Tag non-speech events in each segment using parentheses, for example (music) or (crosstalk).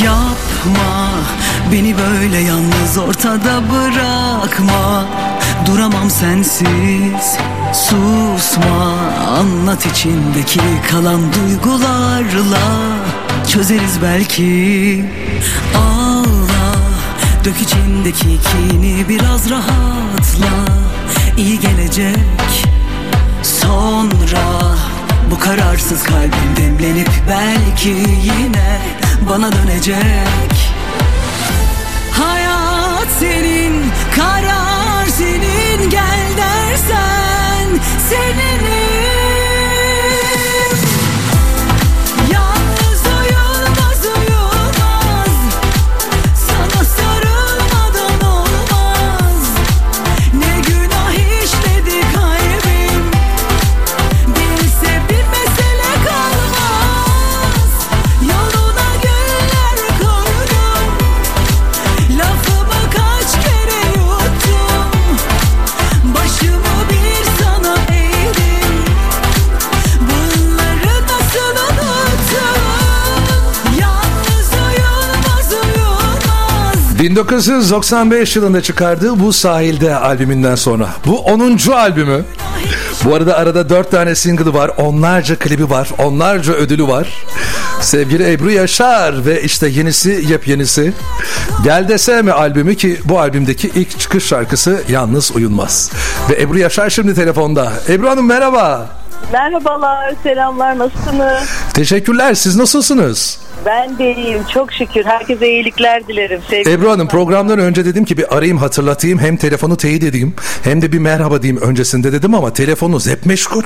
Yapma beni böyle yalnız ortada bırakma. Duramam sensiz Susma. Anlat içindeki kalan duygularla. Çözeriz belki. Ağla dök içindeki kini biraz rahatla. İyi gelecek. Sonra Bu kararsız kalbim demlenip belki yine bana dönecek. Hayat senin, karar senin Gel dersen seninim 1995 yılında çıkardığı Bu Sahilde albümünden sonra. Bu 10. albümü. Bu arada arada 4 tane single'ı var, onlarca klibi var, onlarca ödülü var. Sevgili Ebru Yaşar ve işte yenisi yepyenisi. Gel Deseme albümü ki bu albümdeki ilk çıkış şarkısı Yalnız Uyunmaz. Ve Ebru Yaşar şimdi telefonda. Ebru Hanım merhaba. Merhabalar, selamlar, nasılsınız? Teşekkürler. Siz nasılsınız? Ben de iyiyim, çok şükür. Herkese iyilikler dilerim. Sevgili Ebru Hanım programdan önce dedim ki bir arayayım hatırlatayım hem telefonu teyit edeyim hem de bir merhaba diyeyim öncesinde dedim ama telefonunuz hep meşgul.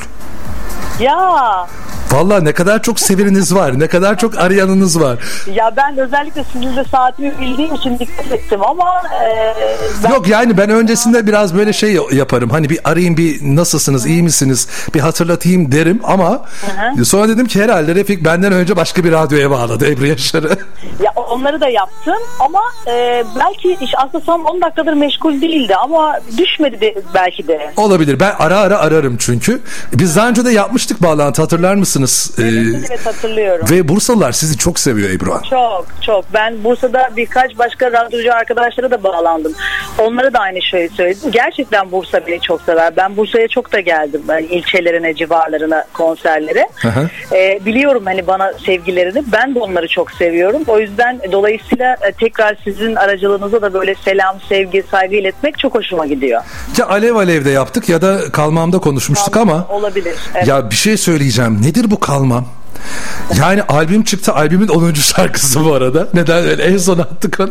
Ya, Valla ne kadar çok seveniniz var ne kadar çok arayanınız var. ya ben özellikle sizin de saatimi bildiğim için dikkat ettim ama e, ben Yok yani ben öncesinde biraz böyle şey yaparım hani bir arayayım bir nasılsınız iyi misiniz bir hatırlatayım derim ama sonra dedim ki herhalde Refik benden önce başka bir radyoya bağladı Ebru Yaşar'ı. (laughs) ya onları da yaptım ama e, belki iş aslında son 10 dakikadır meşgul değildi ama düşmedi de, belki de. Olabilir ben ara ara ararım çünkü. Biz daha önce de yapmıştık bağlantı hatırlar mısınız? Ee, Evet hatırlıyorum. ve Bursalılar sizi çok seviyor Ebru Hanım. Çok çok. Ben Bursa'da birkaç başka radyocu arkadaşlara da bağlandım. Onlara da aynı şeyi söyledim. Gerçekten Bursa beni çok sever. Ben Bursa'ya çok da geldim. Ben ilçelerine, civarlarına, konserlere. Ee, biliyorum hani bana sevgilerini. Ben de onları çok seviyorum. O yüzden dolayısıyla e, tekrar sizin aracılığınıza da böyle selam, sevgi, saygı iletmek çok hoşuma gidiyor. Ya Alev Alev'de yaptık ya da Kalmam'da konuşmuştuk ama Olabilir. Evet. ya bir şey söyleyeceğim. Nedir bu Kalmam? Yani albüm çıktı. Albümün 10. şarkısı bu arada. Neden öyle? En son attık onu.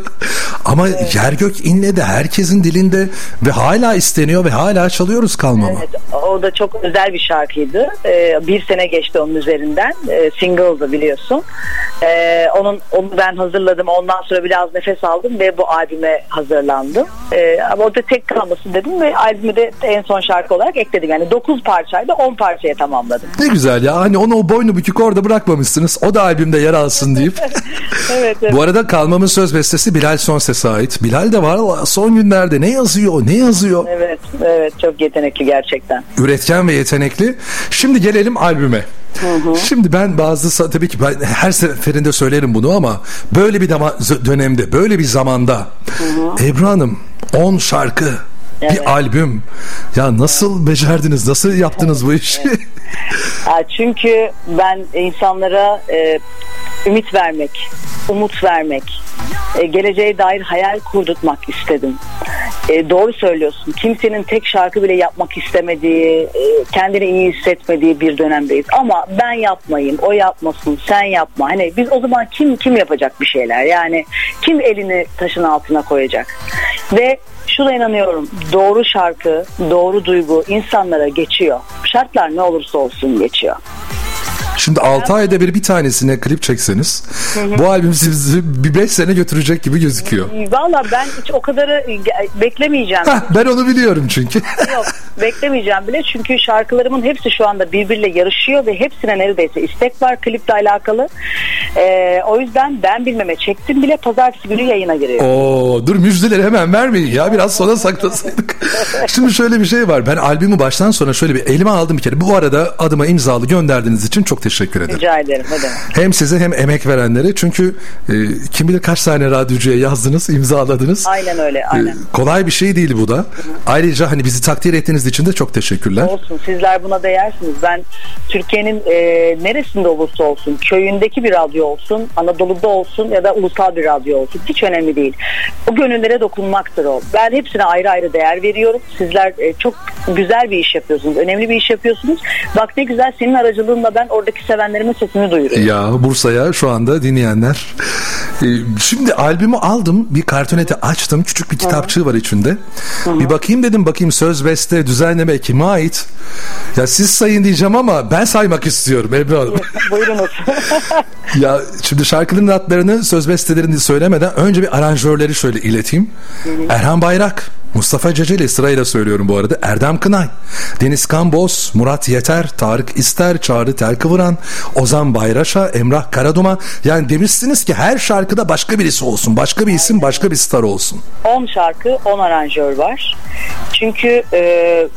Ama yer gök inledi. Herkesin dilinde ve hala isteniyor ve hala çalıyoruz Kalmam'ı. Evet, o da çok özel bir şarkıydı. Ee, bir sene geçti onun üzerinden. Ee, single'dı biliyorsun. Ee, onun onu ben hazırladım. Ondan sonra biraz nefes aldım ve bu albüme hazırlandım. Ee, ama orada tek kalmasın dedim ve albümü de en son şarkı olarak ekledim. Yani 9 parçaydı 10 parçaya tamamladım. Ne güzel ya. Hani onu o boynu bükük orada bırakmamışsınız. O da albümde yer alsın deyip. (laughs) Evet, evet. Bu arada Kalmam'ın söz bestesi Bilal Sonses'e ait. Bilal de var son günlerde ne yazıyor ne yazıyor. Evet, evet çok yetenekli gerçekten. Üretken ve yetenekli. Şimdi gelelim albüme. Şimdi ben bazı tabii ki ben her seferinde söylerim bunu ama böyle bir dama- dönemde böyle bir zamanda Ebru Hanım 10 şarkı Evet. bir albüm ya nasıl becerdiniz nasıl yaptınız bu işi Ha, (laughs) çünkü ben insanlara e, ümit vermek, umut vermek, e, geleceğe dair hayal kurdurtmak istedim. E, doğru söylüyorsun. Kimsenin tek şarkı bile yapmak istemediği, e, kendini iyi hissetmediği bir dönemdeyiz. Ama ben yapmayayım, o yapmasın, sen yapma. Hani biz o zaman kim kim yapacak bir şeyler? Yani kim elini taşın altına koyacak? Ve şuna inanıyorum. Doğru şarkı, doğru duygu insanlara geçiyor. Şartlar ne olursa olsun geçiyor. Şimdi 6 ayda bir bir tanesine klip çekseniz bu albüm sizi bir 5 sene götürecek gibi gözüküyor. Valla ben hiç o kadarı beklemeyeceğim. Heh, ben onu biliyorum çünkü. (laughs) Yok beklemeyeceğim bile çünkü şarkılarımın hepsi şu anda birbiriyle yarışıyor ve hepsine neredeyse istek var kliple alakalı. Ee, o yüzden ben bilmeme çektim bile pazartesi günü yayına giriyor. Oo, dur müjdeleri hemen vermeyin ya biraz sona saklasaydık. (laughs) Şimdi şöyle bir şey var ben albümü baştan sona şöyle bir elime aldım bir kere. Bu arada adıma imzalı gönderdiğiniz için çok teşekkür ederim. Rica ederim. Ne demek. Hem size hem emek verenlere çünkü e, kim bilir kaç tane radyocuya yazdınız, imzaladınız. Aynen öyle. E, Aynen. kolay bir şey değil bu da. Ayrıca hani bizi takdir ettiğiniz için de çok teşekkürler. Olsun sizler buna değersiniz. Ben Türkiye'nin e, neresinde olursa olsun, köyündeki bir radyo olsun, Anadolu'da olsun ya da ulusal bir radyo olsun hiç önemli değil. O gönüllere dokunmaktır o. Ben hepsine ayrı ayrı değer veriyorum. Sizler e, çok güzel bir iş yapıyorsunuz. Önemli bir iş yapıyorsunuz. Bak ne güzel senin aracılığınla ben oradaki sevenlerimin sesini duyuruyorum. Ya Bursa'ya şu anda dinleyenler. E, şimdi albümü aldım. Bir kartoneti açtım. Küçük bir kitapçığı var içinde. Bir bakayım dedim bakayım söz beste düzenleme kime ait? Ya siz sayın diyeceğim ama ben saymak istiyorum Ebru Hanım. Buyurunuz. (laughs) ya şimdi şarkıların adlarını söz bestelerini söylemeden önce bir aranjörleri şöyle ileteyim. Erhan Bayrak, Mustafa Ceceli sırayla söylüyorum bu arada. Erdem Kınay, Deniz Kamboz, Murat Yeter, Tarık İster, Çağrı Telkıvıran, Ozan Bayraş'a, Emrah Karaduma. Yani demişsiniz ki her şarkıda başka birisi olsun. Başka bir isim, başka bir star olsun. 10 şarkı 10 aranjör var. Çünkü e,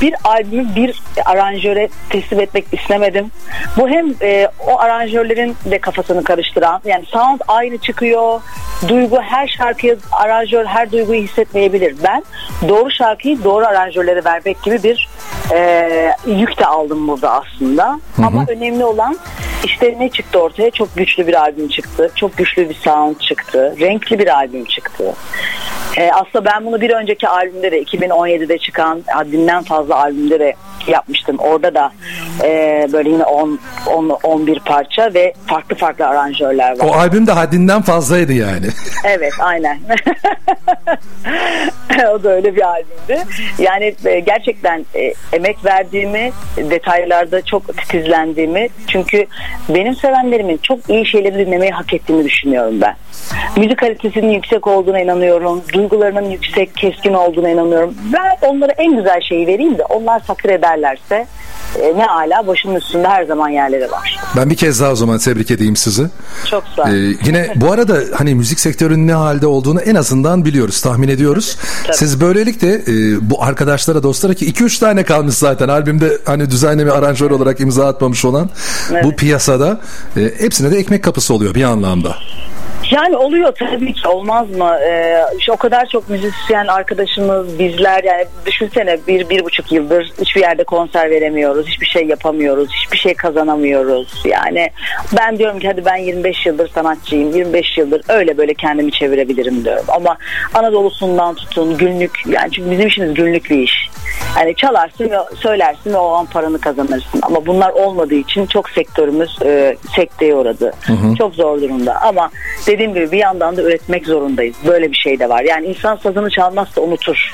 bir albümü bir aranjöre teslim etmek istemedim. Bu hem e, o aranjörlerin de kafasını karıştıran yani sound aynı çıkıyor. Duygu her şarkıya aranjör her duyguyu hissetmeyebilir. Ben doğru şarkıyı doğru aranjörlere vermek gibi bir e, yük de aldım burada aslında. Ama önemli olan işte ne çıktı ortaya? Çok güçlü bir albüm çıktı. Çok güçlü bir sound çıktı. Renkli bir albüm çıktı. Ee, aslında ben bunu bir önceki albümde de 2017'de çıkan haddinden fazla albümde de yapmıştım. Orada da e, böyle yine 10, 10 11 parça ve farklı farklı aranjörler var. O albüm de haddinden fazlaydı yani. Evet aynen. (laughs) (laughs) o da öyle bir albümdü. Yani e, gerçekten e, emek verdiğimi, detaylarda çok titizlendiğimi çünkü benim sevenlerimin çok iyi şeyleri dinlemeyi hak ettiğini düşünüyorum ben. Müzik kalitesinin yüksek olduğuna inanıyorum. Duygularının yüksek, keskin olduğuna inanıyorum. Ben onlara en güzel şeyi vereyim de onlar takdir ederlerse e, ne ala başımın üstünde her zaman yerleri var. Ben bir kez daha o zaman tebrik edeyim sizi. Çok sağ olun. Ee, yine bu arada hani müzik sektörünün ne halde olduğunu en azından biliyoruz, tahmin ediyoruz. Tabii. Siz böylelikle e, bu arkadaşlara, dostlara ki 2-3 tane kalmış zaten albümde hani düzenleme aranjör olarak imza atmamış olan Evet. bu piyasada e, hepsine de ekmek kapısı oluyor bir anlamda. Yani oluyor tabii ki olmaz mı? Ee, işte o kadar çok müzisyen arkadaşımız bizler yani düşünsene bir bir buçuk yıldır hiçbir yerde konser veremiyoruz, hiçbir şey yapamıyoruz, hiçbir şey kazanamıyoruz. Yani ben diyorum ki hadi ben 25 yıldır sanatçıyım, 25 yıldır öyle böyle kendimi çevirebilirim diyorum. Ama Anadolu'sundan tutun günlük yani çünkü bizim işimiz günlük bir iş. Yani çalarsın ve söylersin ve o an paranı kazanırsın. Ama bunlar olmadığı için çok sektörümüz e, sekteye uğradı. Çok zor durumda. Ama dediğim gibi bir yandan da üretmek zorundayız. Böyle bir şey de var. Yani insan sazını çalmazsa unutur.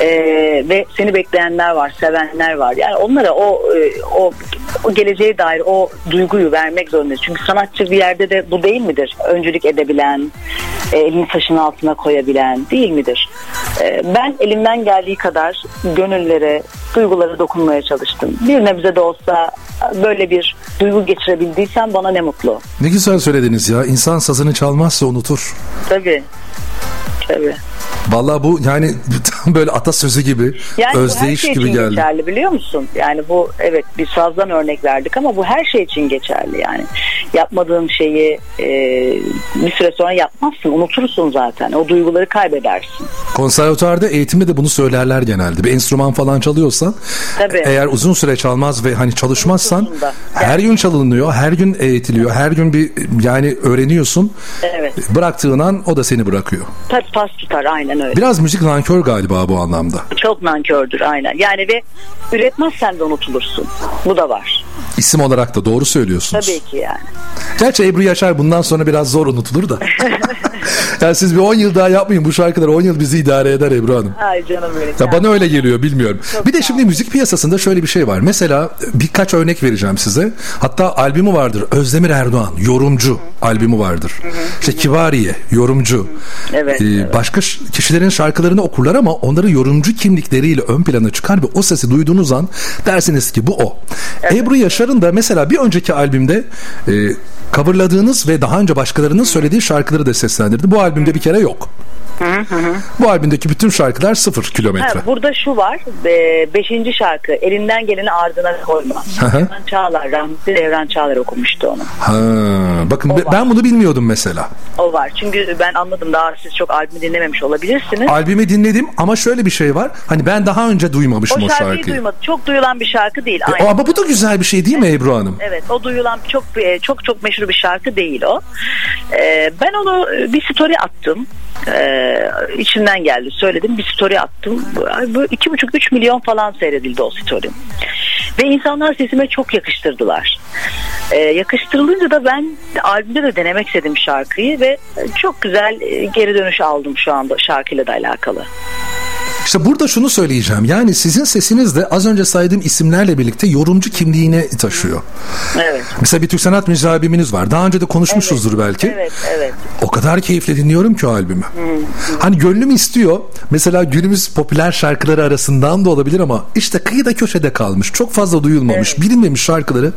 Ee, ve seni bekleyenler var, sevenler var. Yani onlara o e, o o geleceğe dair o duyguyu vermek zorundayız. Çünkü sanatçı bir yerde de bu değil midir? Öncülük edebilen, e, elini taşın altına koyabilen değil midir? E, ben elimden geldiği kadar gönüllere, duygulara dokunmaya çalıştım. Bir nebze de olsa böyle bir duygu geçirebildiysem bana ne mutlu. Ne güzel söylediniz ya. İnsan sazını çalmazsa unutur. Tabii. Tabii. Vallahi bu yani (laughs) tam böyle atasözü gibi, Yani özdeyiş şey gibi için geldi. geçerli biliyor musun? Yani bu evet bir sazdan örnek verdik ama bu her şey için geçerli yani. Yapmadığın şeyi e, bir süre sonra yapmazsın, unutursun zaten. O duyguları kaybedersin. Konservatuarda eğitimde de bunu söylerler genelde. Bir enstrüman falan çalıyorsan Tabii. eğer uzun süre çalmaz ve hani çalışmazsan her gün çalınıyor, her gün eğitiliyor, her gün bir yani öğreniyorsun. Evet. Bıraktığın an o da seni bırakıyor. Tabii pas tutar aynen öyle. Biraz müzik nankör galiba bu anlamda. Çok nankördür aynen. Yani ve üretmezsen de unutulursun. Bu da var. İsim olarak da doğru söylüyorsunuz. Tabii ki yani. Gerçi Ebru Yaşar bundan sonra biraz zor unutulur da. (laughs) yani siz bir 10 yıl daha yapmayın bu şarkılar 10 yıl bizi idare eder Ebru Hanım. Ay canım benim. Ya bana öyle geliyor bilmiyorum. bir de şimdi müzik piyasasında şöyle bir şey var. Mesela birkaç örnek vereceğim size. Hatta albümü vardır. Özdemir Erdoğan yorumcu albümü vardır. İşte Kibariye yorumcu. Evet, Ee, evet. Başka kişilerin şarkılarını okurlar ama onları yorumcu kimlikleriyle ön plana çıkar ve o sesi duyduğunuz an dersiniz ki bu o. Ebru Yaşar'ın da mesela bir önceki albümde e, coverladığınız ve daha önce başkalarının söylediği şarkıları da seslendirdi. Bu albümde bir kere yok. Bu albümdeki bütün şarkılar sıfır kilometre. Ha, burada şu var. Be, beşinci şarkı. Elinden geleni ardına koyma. Evren Çağlar. Rahmetli Evren Çağlar okumuştu onu. Ha, bakın O be- var. ben bunu bilmiyordum mesela. O var. Çünkü ben anladım daha siz çok albümü dinlememiş olabilirsiniz. Albümü dinledim ama şöyle bir şey var. Hani ben daha önce duymamışım o o, şarkıyı şarkıyı. duymadım. Çok duyulan bir şarkı değil. E, ama bu da güzel bir şey değil mi Ebru Hanım? Evet o duyulan çok e, çok çok meşhur bir şarkı değil o. Ee, ben onu e, bir story attım. Ee, içimden geldi söyledim bir story attım. Bu- iki buçuk üç milyon falan seyredildi o story. Ve insanlar sesime çok yakıştırdılar. Ee, yakıştırılınca da ben albümde de denemek istedim şarkıyı ve çok güzel e, geri dönüş aldım şu anda şarkıyla da alakalı. İşte burada şunu söyleyeceğim. Yani sizin sesiniz de az önce saydığım isimlerle birlikte yorumcu kimliğini taşıyor. Evet. Mesela bir Türk Sanat Müziği albümünüz var. Daha önce de konuşmuşuzdur belki. Evet, evet. O kadar keyifle dinliyorum ki o albümü. Hani gönlüm istiyor. Mesela günümüz popüler şarkıları arasından da olabilir ama işte kıyıda köşede kalmış. Çok fazla duyulmamış, bilinmemiş şarkıları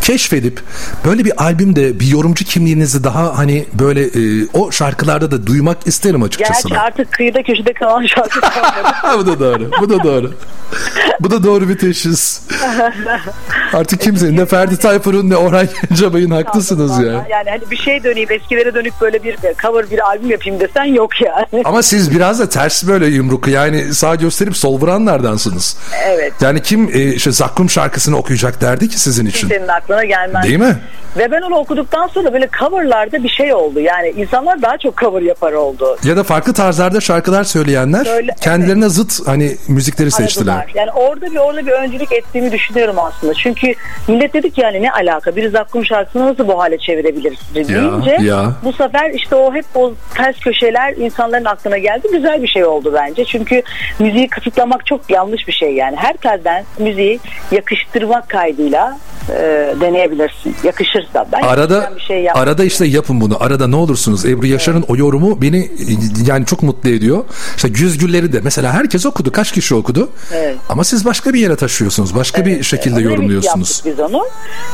keşfedip böyle bir albümde bir yorumcu kimliğinizi daha hani böyle e, o şarkılarda da duymak isterim açıkçası. Gerçi ben. artık kıyıda köşede kalan şarkı. (laughs) (laughs) bu da doğru. Bu da doğru. bu da doğru bir teşhis. Artık kimsenin ne Ferdi Tayfur'un ne Orhan Gencebay'ın haklısınız ya. Yani hani bir şey döneyim eskilere dönük böyle bir cover bir albüm yapayım desen yok yani. (laughs) Ama siz biraz da ters böyle yumruk yani sağ gösterip sol vuranlardansınız. Evet. Yani kim e, işte Zakkum şarkısını okuyacak derdi ki sizin için. Senin aklına gelmez. Değil mi? Ve ben onu okuduktan sonra böyle coverlarda bir şey oldu. Yani insanlar daha çok cover yapar oldu. Ya da farklı tarzlarda şarkılar söyleyenler Öyle, kendilerine zıt hani müzikleri seçtiler. Aradılar. Yani orada bir orada bir öncülük ettiğimi düşünüyorum aslında. Çünkü millet dedik yani ne alaka? Bir Zakkum şarkısını nasıl bu hale çevirebiliriz deyince ya. bu sefer işte o hep o ters köşeler insanların aklına geldi. Güzel bir şey oldu bence. Çünkü müziği kısıtlamak çok yanlış bir şey yani. Her telden müziği yakıştırmak kaydıyla e, deneyebilirsin. Yakışırsa. Ben Arada bir şey arada işte yapın bunu. Arada ne olursunuz. Ebru Yaşar'ın o yorumu beni yani çok mutlu ediyor. İşte Güz Gülleri de mesela herkes okudu. Kaç kişi okudu? Evet. Ama siz başka bir yere taşıyorsunuz. Başka bir şekilde Remix yorumluyorsunuz. yaptık biz onu.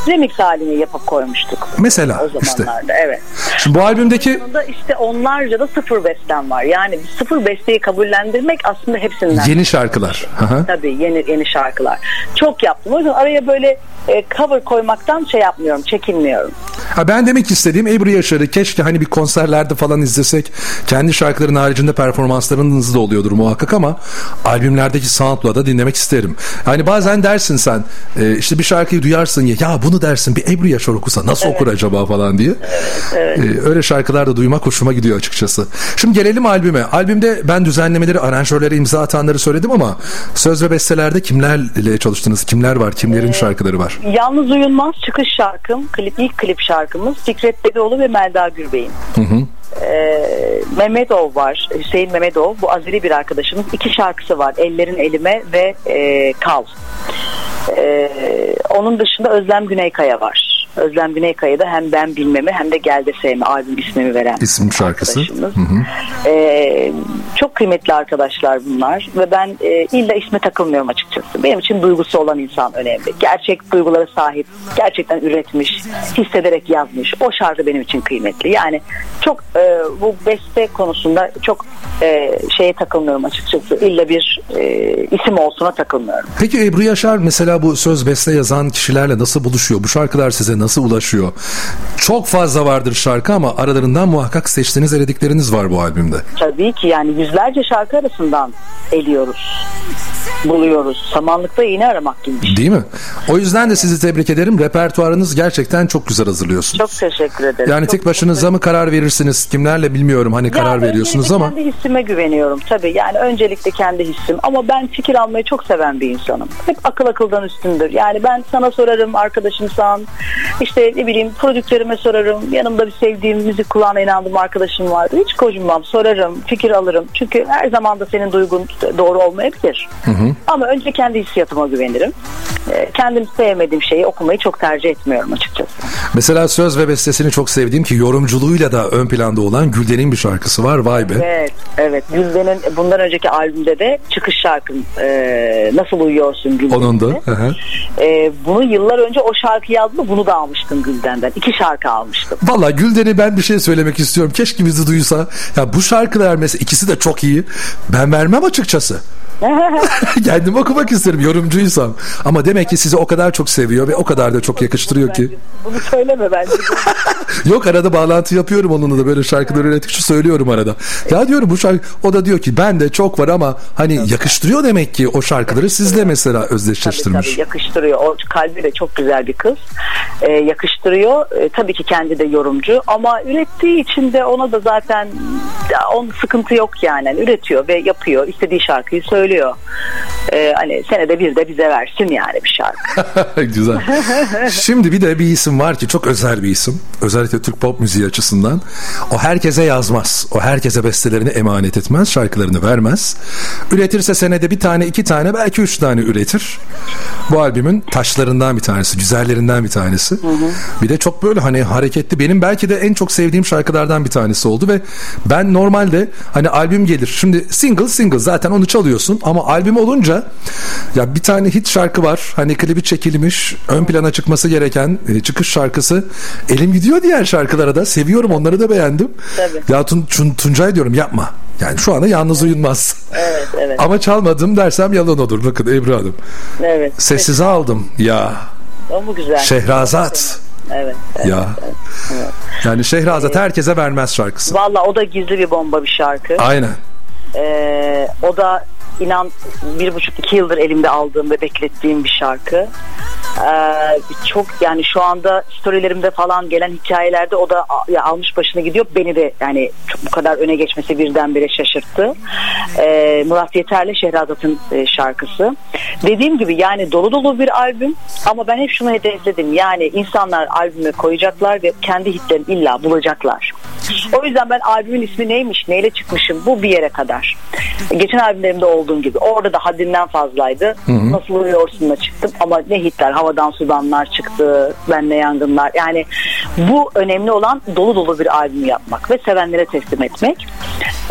Remix halini yapıp koymuştuk. Mesela O işte. zamanlarda evet. Şimdi bu albümdeki işte onlarca da sıfır bestem var. Yani sıfır besteyi kabullendirmek aslında hepsinden. yeni şarkılar. Hı. Tabii yeni yeni şarkılar. Çok yaptım. O yüzden araya böyle e, cover koymaktan şey yapmıyorum, çekinmiyorum. Ha ben demek istediğim Ebru Yaşar'ı keşke hani bir konserlerde falan izlesek. Kendi şarkıların haricinde performanslarınız da oluyordur muhakkak ama albümlerdeki sound'la da dinlemek isterim. Hani bazen dersin sen e, işte bir şarkıyı duyarsın ya ya bunu dersin bir Ebru Yaşar okusa nasıl okur acaba falan diye. E, öyle şarkılar da duymak hoşuma gidiyor açıkçası. Şimdi gelelim albüme. Albümde ben düzenlemeleri, aranjörlere imza atanları söyledim ama söz ve bestelerde kimlerle çalıştınız? Kimler var? Kimlerin şarkıları var? Yalnız Uyunmaz çıkış şarkım, klip ilk klip şarkımız Fikret Bedoğlu ve Melda Gürbey'in. Ee, Mehmetov var, Hüseyin Mehmetov. Bu Azeri bir arkadaşımız. İki şarkısı var. Ellerin Elime ve e, Kal. Ee, onun dışında Özlem Güneykaya var. Özlem Güneykaya da hem Ben Bilmemi hem de Gel de Sevme albüm ismini veren İsim şarkısı. Ee, çok kıymetli arkadaşlar bunlar ve ben e, illa isme takılmıyorum açıkçası. Benim için duygusu olan insan önemli. Gerçek duygulara sahip, gerçekten üretmiş, hissederek yazmış. O şarkı benim için kıymetli. Yani çok e, bu beste konusunda çok e, şeye takılmıyorum açıkçası. İlla bir e, isim olsuna takılmıyorum. Peki Ebru Yaşar mesela bu söz beste yazan kişilerle nasıl buluşuyor? Bu şarkılar size nasıl ulaşıyor? Çok fazla vardır şarkı ama aralarından muhakkak seçtiğiniz eledikleriniz var bu albümde. Tabii ki yani yüzlerce şarkı arasından eliyoruz, buluyoruz. Samanlıkta iğne aramak gibi şey. Değil mi? O yüzden de sizi tebrik ederim. Repertuarınız gerçekten çok güzel hazırlıyorsunuz. Çok teşekkür ederim. yani Çok tek başınıza mı karar verirsiniz? Kimlerle bilmiyorum hani karar Yani veriyorsunuz öncelikle ama kendi hissime güveniyorum tabii. Yani öncelikle kendi hissim. Ama ben fikir almayı çok seven bir insanım. Hep akıl akıldan üstündür. Yani ben sana sorarım arkadaşımsan. İşte ne bileyim prodüktörüme sorarım. Yanımda bir sevdiğim müzik kulağına inandığım arkadaşım vardı. Hiç kocunmam sorarım. Fikir alırım. Çünkü her zaman da senin duygun doğru olmayabilir. Ama önce kendi hissiyatıma güvenirim. Ee, Kendim sevmediğim şeyi okumayı çok tercih etmiyorum açıkçası. mesela söz ve bestesini çok sevdiğim ki yorumculuğuyla da ön planda olan Gülden'in bir şarkısı var. Vay be. Evet, evet. Gülden'in bundan önceki albümde de çıkış şarkım e, Nasıl Uyuyorsun Gülden'in Onun da. Hı hı. E, bunu yıllar önce o şarkı yazdı bunu da almıştım Gülden'den. İki şarkı almıştım. Valla Gülden'e ben bir şey söylemek istiyorum. Keşke bizi duysa. Ya bu şarkılar mesela ikisi de çok iyi. Ben vermem açıkçası. (laughs) Kendim okumak isterim yorumcuysam. Ama demek ki sizi o kadar çok seviyor ve o kadar da çok yakıştırıyor ki. Bunu söyleme bence. (laughs) Yok arada bağlantı yapıyorum onunla da böyle şarkıları ürettikçe söylüyorum arada. Ya diyorum bu şarkı o da diyor ki ben de çok var ama hani yakıştırıyor demek ki o şarkıları sizle mesela Tabii, özdeşleştirmiş. tabii yakıştırıyor. O kalbi de çok güzel bir kız. Ee, yakıştırıyor. Ee, tabii ki kendi de yorumcu ama ürettiği için de ona da zaten onun sıkıntı yok yani. Yani üretiyor ve yapıyor. İstediği şarkıyı söylüyor. Ee, hani senede bir de bize versin yani bir şarkı. (laughs) Güzel. Şimdi bir de bir isim var ki çok özel bir isim. Özellikle Türk pop müziği açısından. O herkese yazmaz. O herkese bestelerini emanet etmez. Şarkılarını vermez. Üretirse senede bir tane, iki tane, belki üç tane üretir. Bu albümün taşlarından bir tanesi, güzellerinden bir tanesi. Bir de çok böyle hani hareketli. Benim belki de en çok sevdiğim şarkılardan bir tanesi oldu ve ben normalde hani albüm gelir. Şimdi single single zaten onu çalıyorsun ama albüm olunca ya bir tane hit şarkı var. Hani klibi çekilmiş, ön plana çıkması gereken e, çıkış şarkısı. Elim gidiyor diğer şarkılara da. Seviyorum onları da beğendim. Tabii. Ya Tun, Tun- Tuncay diyorum yapma. Yani şu anda yalnız uyunmaz. Evet, evet. Ama çalmadım dersem yalan olur. Bakın Ebru Hanım. Evet. Sessize aldım. Ya O mu güzel? Şehrazat. Evet. evet. Ya. Yani Şehrazat herkese vermez şarkısı. Valla o da gizli bir bomba bir şarkı. Aynen. Ee, o da inan bir buçuk iki yıldır elimde aldığım ve beklettiğim bir şarkı. Ee, çok yani şu anda storylerimde falan gelen hikayelerde o da ya almış başını gidiyor. Beni de yani çok bu kadar öne geçmesi birdenbire şaşırttı. Ee, Murat Yeter'le Şehrazat'ın e, şarkısı. Dediğim gibi yani dolu dolu bir albüm ama ben hep şunu hedefledim. Yani insanlar albüme koyacaklar ve kendi hitlerini illa bulacaklar. O yüzden ben albümün ismi neymiş, neyle çıkmışım bu bir yere kadar. Geçen albümlerimde olduğum gibi. Orada da haddinden fazlaydı. Nasıl uyuyorsun'la çıktım ama ne hitler, havadan sudanlar çıktı, benle yangınlar. Yani bu önemli olan dolu dolu bir albüm yapmak ve sevenlere teslim etmek.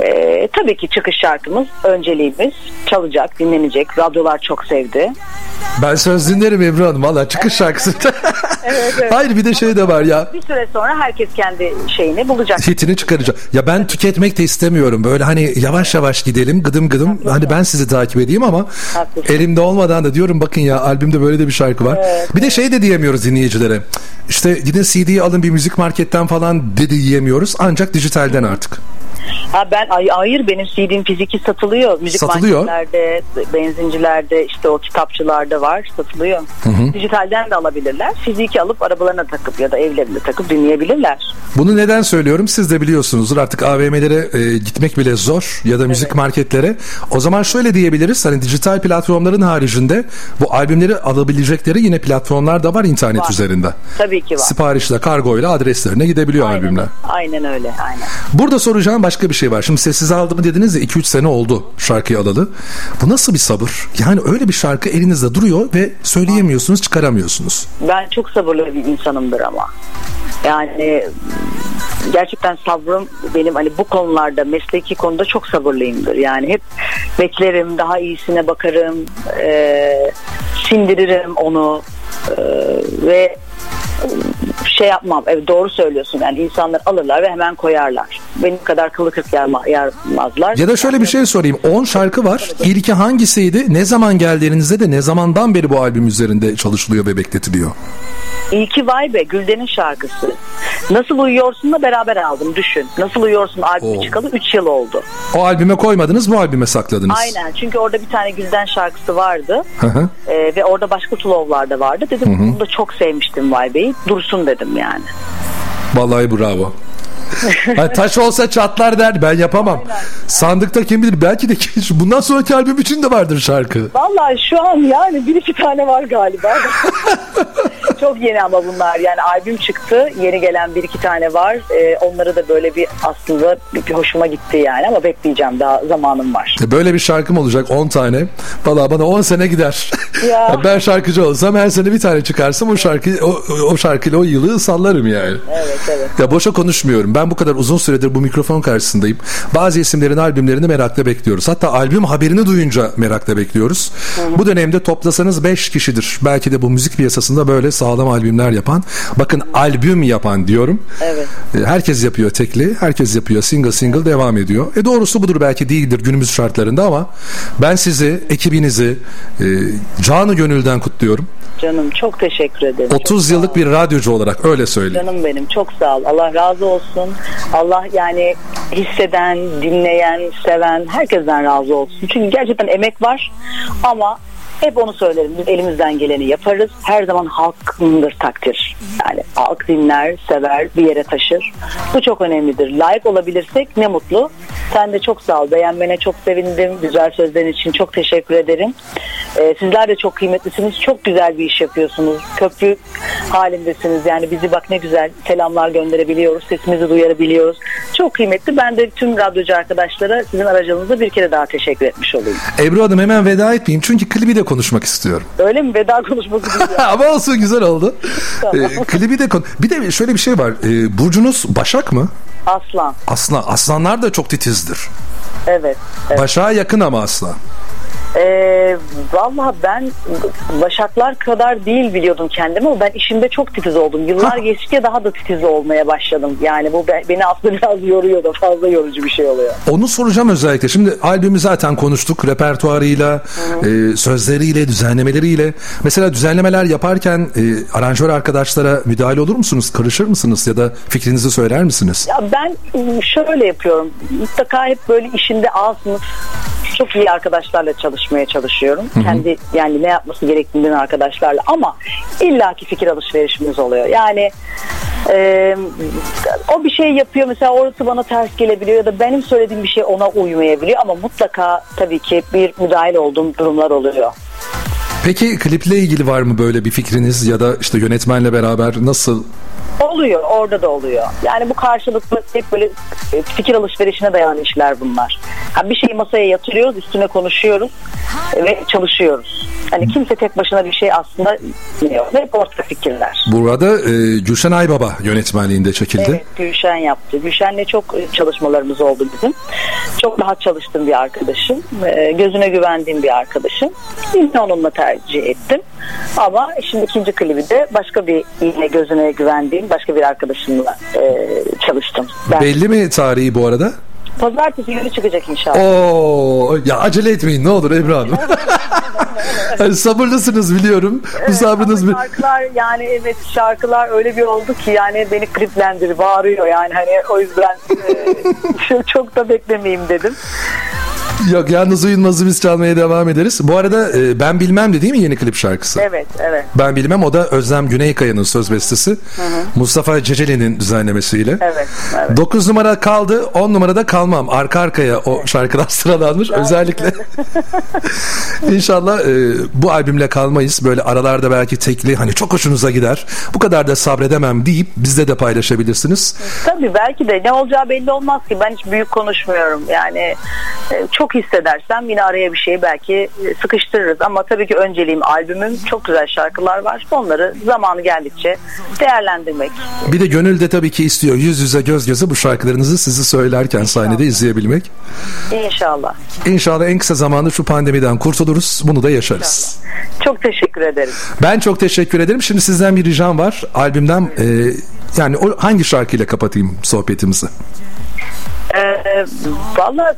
Ee, tabii ki çıkış şarkımız, önceliğimiz çalacak, dinlenecek. Radyolar çok sevdi. Ben söz dinlerim Ebru Hanım. Valla çıkış şarkısı. (laughs) Evet, evet. Hayır bir de şey de var ya. Bir süre sonra herkes kendi şeyini bulacak. Hitini çıkaracak. Ya ben tüketmek de istemiyorum. Böyle hani yavaş yavaş gidelim gıdım gıdım. Hani ben sizi takip edeyim ama Haklısın. elimde olmadan da diyorum bakın ya albümde böyle de bir şarkı var. Bir de şey de diyemiyoruz dinleyicilere. İşte gidin CD'yi alın bir müzik marketten falan de diyemiyoruz. Ancak dijitalden artık. Ha ben ay, hayır benim CD'm fiziki satılıyor. Müzik Satılıyor. marketlerde, benzincilerde, işte o kitapçılarda var satılıyor. Dijitalden de alabilirler. Fiziki alıp arabalarına takıp ya da evlerine takıp dinleyebilirler. Bunu neden söylüyorum? Siz de biliyorsunuzdur. Artık AVM'lere e, gitmek bile zor ya da müzik marketlere. O zaman şöyle diyebiliriz. Hani dijital platformların haricinde bu albümleri alabilecekleri yine platformlar da var internet Var. üzerinde. Tabii ki var. Siparişle, kargoyla adreslerine gidebiliyor Aynen, albümler. aynen öyle. Aynen. Burada soracağım başka bir şey var. Şimdi sessiz aldı mı dediniz ya 2-3 sene oldu şarkıyı alalı. Bu nasıl bir sabır? Yani öyle bir şarkı elinizde duruyor ve söyleyemiyorsunuz, çıkaramıyorsunuz. Ben çok sabırlı bir insanımdır ama. Yani gerçekten sabrım benim hani bu konularda mesleki konuda çok sabırlıyımdır. Yani hep beklerim, daha iyisine bakarım, e, sindiririm onu e, ve şey yapmam. Evet, doğru söylüyorsun. Yani insanlar alırlar ve hemen koyarlar. Benim kadar kılı kırk yarma, yarmazlar. Ya da şöyle bir şey sorayım. 10 şarkı var. İlki hangisiydi? Ne zaman geldiğinizde de ne zamandan beri bu albüm üzerinde çalışılıyor ve bekletiliyor? İyi ki vay be Gülden'in şarkısı. Nasıl Uyuyorsun'la beraber aldım düşün. Nasıl Uyuyorsun albümü Oo. çıkalı 3 yıl oldu. O albüme koymadınız, bu albüme sakladınız. Aynen çünkü orada bir tane Gülden şarkısı vardı. Hı hı. Ee, ve orada başka Tulovlar da vardı. Dedim bunu da çok sevmiştim Vay Bey'i. Dursun dedim yani. Vallahi bravo. (laughs) Hani taş olsa çatlar der ben yapamam. Sandıkta kim bilir belki de (laughs) bundan sonraki albüm için de vardır şarkı. Vallahi şu an yani bir iki tane var galiba. (laughs) çok yeni ama bunlar yani albüm çıktı. Yeni gelen bir iki tane var. Ee, onları da böyle bir aslında bir, bir hoşuma gitti yani ama bekleyeceğim daha zamanım var. E, Böyle bir şarkım olacak 10 tane. Valla bana 10 sene gider. Ya. ben şarkıcı olsam her sene bir tane çıkarsam o şarkı o, o şarkıyla o yılı sallarım yani. Evet evet. Ya boşa konuşmuyorum. Ben ben bu kadar uzun süredir bu mikrofon karşısındayım. Bazı isimlerin albümlerini merakla bekliyoruz. Hatta albüm haberini duyunca merakla bekliyoruz. Bu dönemde toplasanız 5 kişidir. Belki de bu müzik piyasasında böyle sağlam albümler yapan. Bakın albüm yapan diyorum. Evet. E, Herkes yapıyor tekli, herkes yapıyor single single devam ediyor. E doğrusu budur belki değildir günümüz şartlarında ama ben sizi, ekibinizi e, canı gönülden kutluyorum. Canım çok teşekkür ederim. 30 Çok sağ yıllık bir radyocu olarak öyle söyleyeyim. Canım benim çok sağ ol. Allah razı olsun. Allah yani hisseden, dinleyen, seven herkesten razı olsun. Çünkü gerçekten emek var ama hep onu söylerim. Biz elimizden geleni yaparız. Her zaman halkındır takdir. Yani halk dinler, sever, bir yere taşır. Bu çok önemlidir. Layık olabilirsek ne mutlu. Sen de çok sağ ol. Beğenmene çok sevindim. Güzel sözlerin için çok teşekkür ederim. Ee, sizler de çok kıymetlisiniz. Çok güzel bir iş yapıyorsunuz. Köprü halindesiniz. Yani bizi bak ne güzel selamlar gönderebiliyoruz. Sesimizi duyarabiliyoruz. Çok kıymetli. Ben de tüm radyocu arkadaşlara sizin aracılığınızda bir kere daha teşekkür etmiş olayım. Ebru Hanım hemen veda etmeyeyim çünkü klibi de konuşmak istiyorum. Öyle mi? Veda konuşması (laughs) güzel. Ama olsun güzel oldu. Tamam. E, klibi de kon- Bir de şöyle bir şey var. E, Burcunuz Başak mı? Aslan. Aslan. Aslanlar da çok titizdir. Evet. evet. Başak'a yakın ama aslan. Ee, Valla ben Başaklar kadar değil biliyordum kendimi ama ben işimde çok titiz oldum. Yıllar geçtikçe daha da titiz olmaya başladım. Yani bu be- beni aslında (laughs) biraz yoruyor da fazla yorucu bir şey oluyor. Onu soracağım özellikle. Şimdi albümü zaten konuştuk. Repertuarıyla, e, sözleriyle, düzenlemeleriyle. Mesela düzenlemeler yaparken e, aranjör arkadaşlara müdahale olur musunuz? Karışır mısınız? Ya da fikrinizi söyler misiniz? Ya ben şöyle yapıyorum. Mutlaka hep böyle işinde A sınıf çok iyi arkadaşlarla çalışmaya çalışıyorum. Kendi yani ne yapması gerektiğini bilen arkadaşlarla ama illaki fikir alışverişimiz oluyor. Yani e, o bir şey yapıyor mesela orası bana ters gelebiliyor ya da benim söylediğim bir şey ona uymayabiliyor ama mutlaka tabii ki bir müdahil olduğum durumlar oluyor. Peki kliple ilgili var mı böyle bir fikriniz ya da işte yönetmenle beraber nasıl? Oluyor orada da oluyor. Yani bu karşılıklı hep böyle e, fikir alışverişine dayanan işler bunlar. Ha, bir şeyi masaya yatırıyoruz üstüne konuşuyoruz ve çalışıyoruz. Hani kimse tek başına bir şey aslında yok. Hep ortak fikirler. Burada e, Gülşen Aybaba yönetmenliğinde çekildi. Evet Gülşen yaptı. Gülşen'le çok çalışmalarımız oldu bizim. Çok rahat çalıştığım bir arkadaşım. E, Gözüne güvendiğim bir arkadaşım. Yine onunla tercih ettim. Ama şimdi ikinci klibi de başka bir yine gözüne güvendiğim başka bir arkadaşımla e, çalıştım. Ben Belli mi tarihi bu arada? Pazartesi günü çıkacak inşallah. Oo, ya acele etmeyin ne olur Ebru Hanım. (laughs) Hani sabırlısınız biliyorum. Bu sabrınız bir... şarkılar yani evet şarkılar öyle bir oldu ki yani beni kliplendir bağırıyor yani hani o yüzden e, (laughs) çok da beklemeyeyim dedim. Yok yalnız uyunmazı biz çalmaya devam ederiz. Bu arada e, Ben Bilmem de değil mi yeni klip şarkısı? Evet evet Ben Bilmem o da Özlem Güneykaya'nın söz bestesi. Mustafa Ceceli'nin düzenlemesiyle. evet evet. 9 numara kaldı 10 numarada kalmam. Arka arkaya o şarkılar (laughs) sıralanmış özellikle. (laughs) İnşallah e, bu albümle kalmayız. Böyle aralarda belki tekli hani çok hoşunuza gider. Bu kadar da sabredemem deyip bizde de paylaşabilirsiniz. Tabii belki de ne olacağı belli olmaz ki ben hiç büyük konuşmuyorum yani e, çok hissedersem yine araya bir şey belki e, sıkıştırırız ama tabii ki önceliğim albümüm çok güzel şarkılar var onları zamanı geldikçe değerlendirmek Bir de gönül de tabii ki istiyor yüz yüze göz göze bu şarkılarınızı sizi söylerken sahnede izleyebilmek. İnşallah. İnşallah en kısa zamanda şu pandemiden kurtuluruz. Bunu da yaşarız. Çok teşekkür ederim. Ben çok teşekkür ederim. Şimdi sizden bir ricam var. Albümden e, yani o hangi şarkıyla kapatayım sohbetimizi? Ee, Valla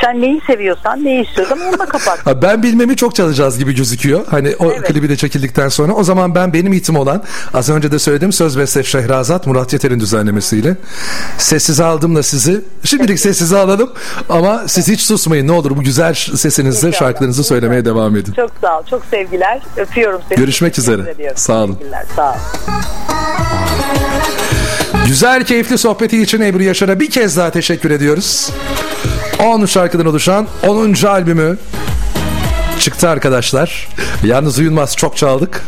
sen neyi seviyorsan neyi istiyorsan onunla kapat. Ha, ben bilmemi çok çalacağız gibi gözüküyor. Hani o Evet. klibi de çekildikten sonra. O zaman ben benim itim olan az önce de söyledim söz beste Şehrazat Murat Yeter'in düzenlemesiyle. Sessiz aldım da sizi. Şimdilik sessize alalım ama siz hiç susmayın ne olur bu güzel sesinizle İnşallah. şarkılarınızı söylemeye devam edin. Çok sağ ol. Çok sevgiler. Öpüyorum seni. Görüşmek Teşekkür üzere. ediyorum. Sağ olun. Sağ ol. Güzel keyifli sohbeti için Ebru Yaşar'a bir kez daha teşekkür ediyoruz. 10 şarkıdan oluşan 10. albümü çıktı arkadaşlar. Yalnız uyunmaz çok çaldık.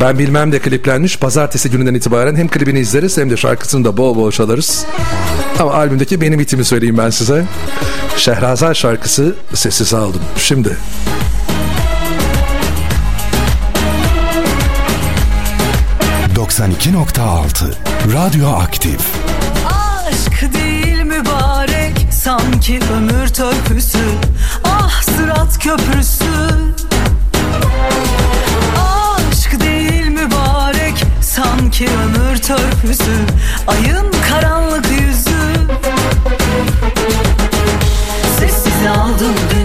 Ben bilmem de kliplenmiş. Pazartesi gününden itibaren hem klibini izleriz hem de şarkısını da bol bol çalarız. Ama albümdeki benim itimi söyleyeyim ben size. Şehrazat şarkısı sessiz aldım. Şimdi. 92.6 Radyo Aktif Aşk değil mübarek sanki ömür törpüsü. Ah sırat köprüsü. Aşk değil mübarek sanki ömür törpüsü. Ayın karanlık yüzü. Sessiz aldım dün.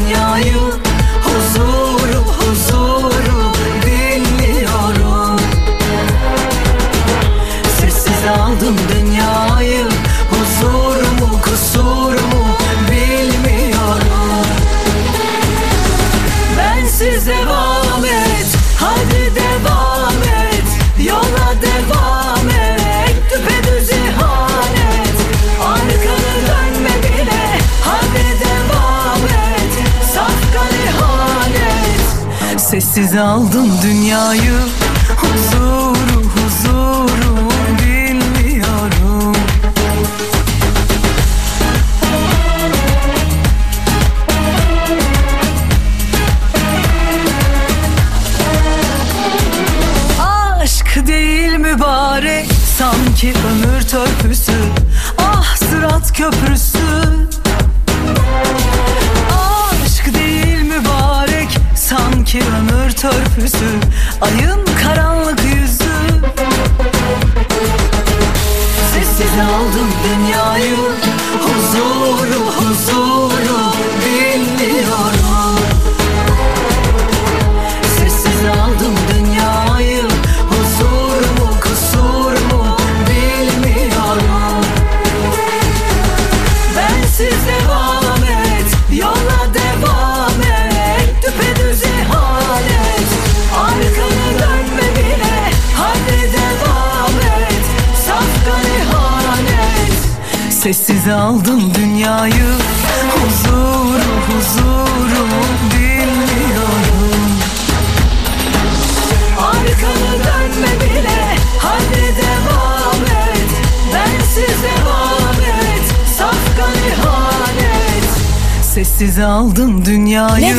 Bize aldın dünyayı. Merkeze aldım dünyayı. Ne